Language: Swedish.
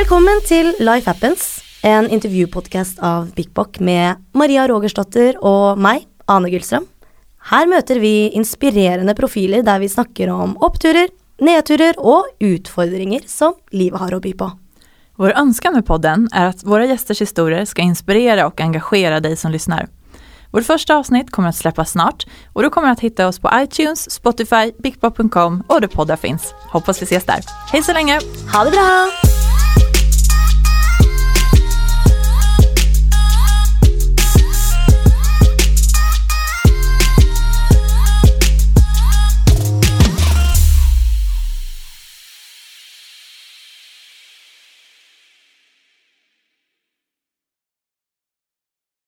Välkommen till Life Happens, en intervjupodcast av Big Bock med Maria Rogersdotter och mig, Ane Gullström. Här möter vi inspirerande profiler där vi snakker om uppturer, nedturer och utfordringer som livet har att by på. Vår önskan med podden är att våra gästers historier ska inspirera och engagera dig som lyssnar. Vårt första avsnitt kommer att släppas snart och du kommer att hitta oss på iTunes, Spotify, BikBok.com och där poddar finns. Hoppas vi ses där. Hej så länge! Ha det bra!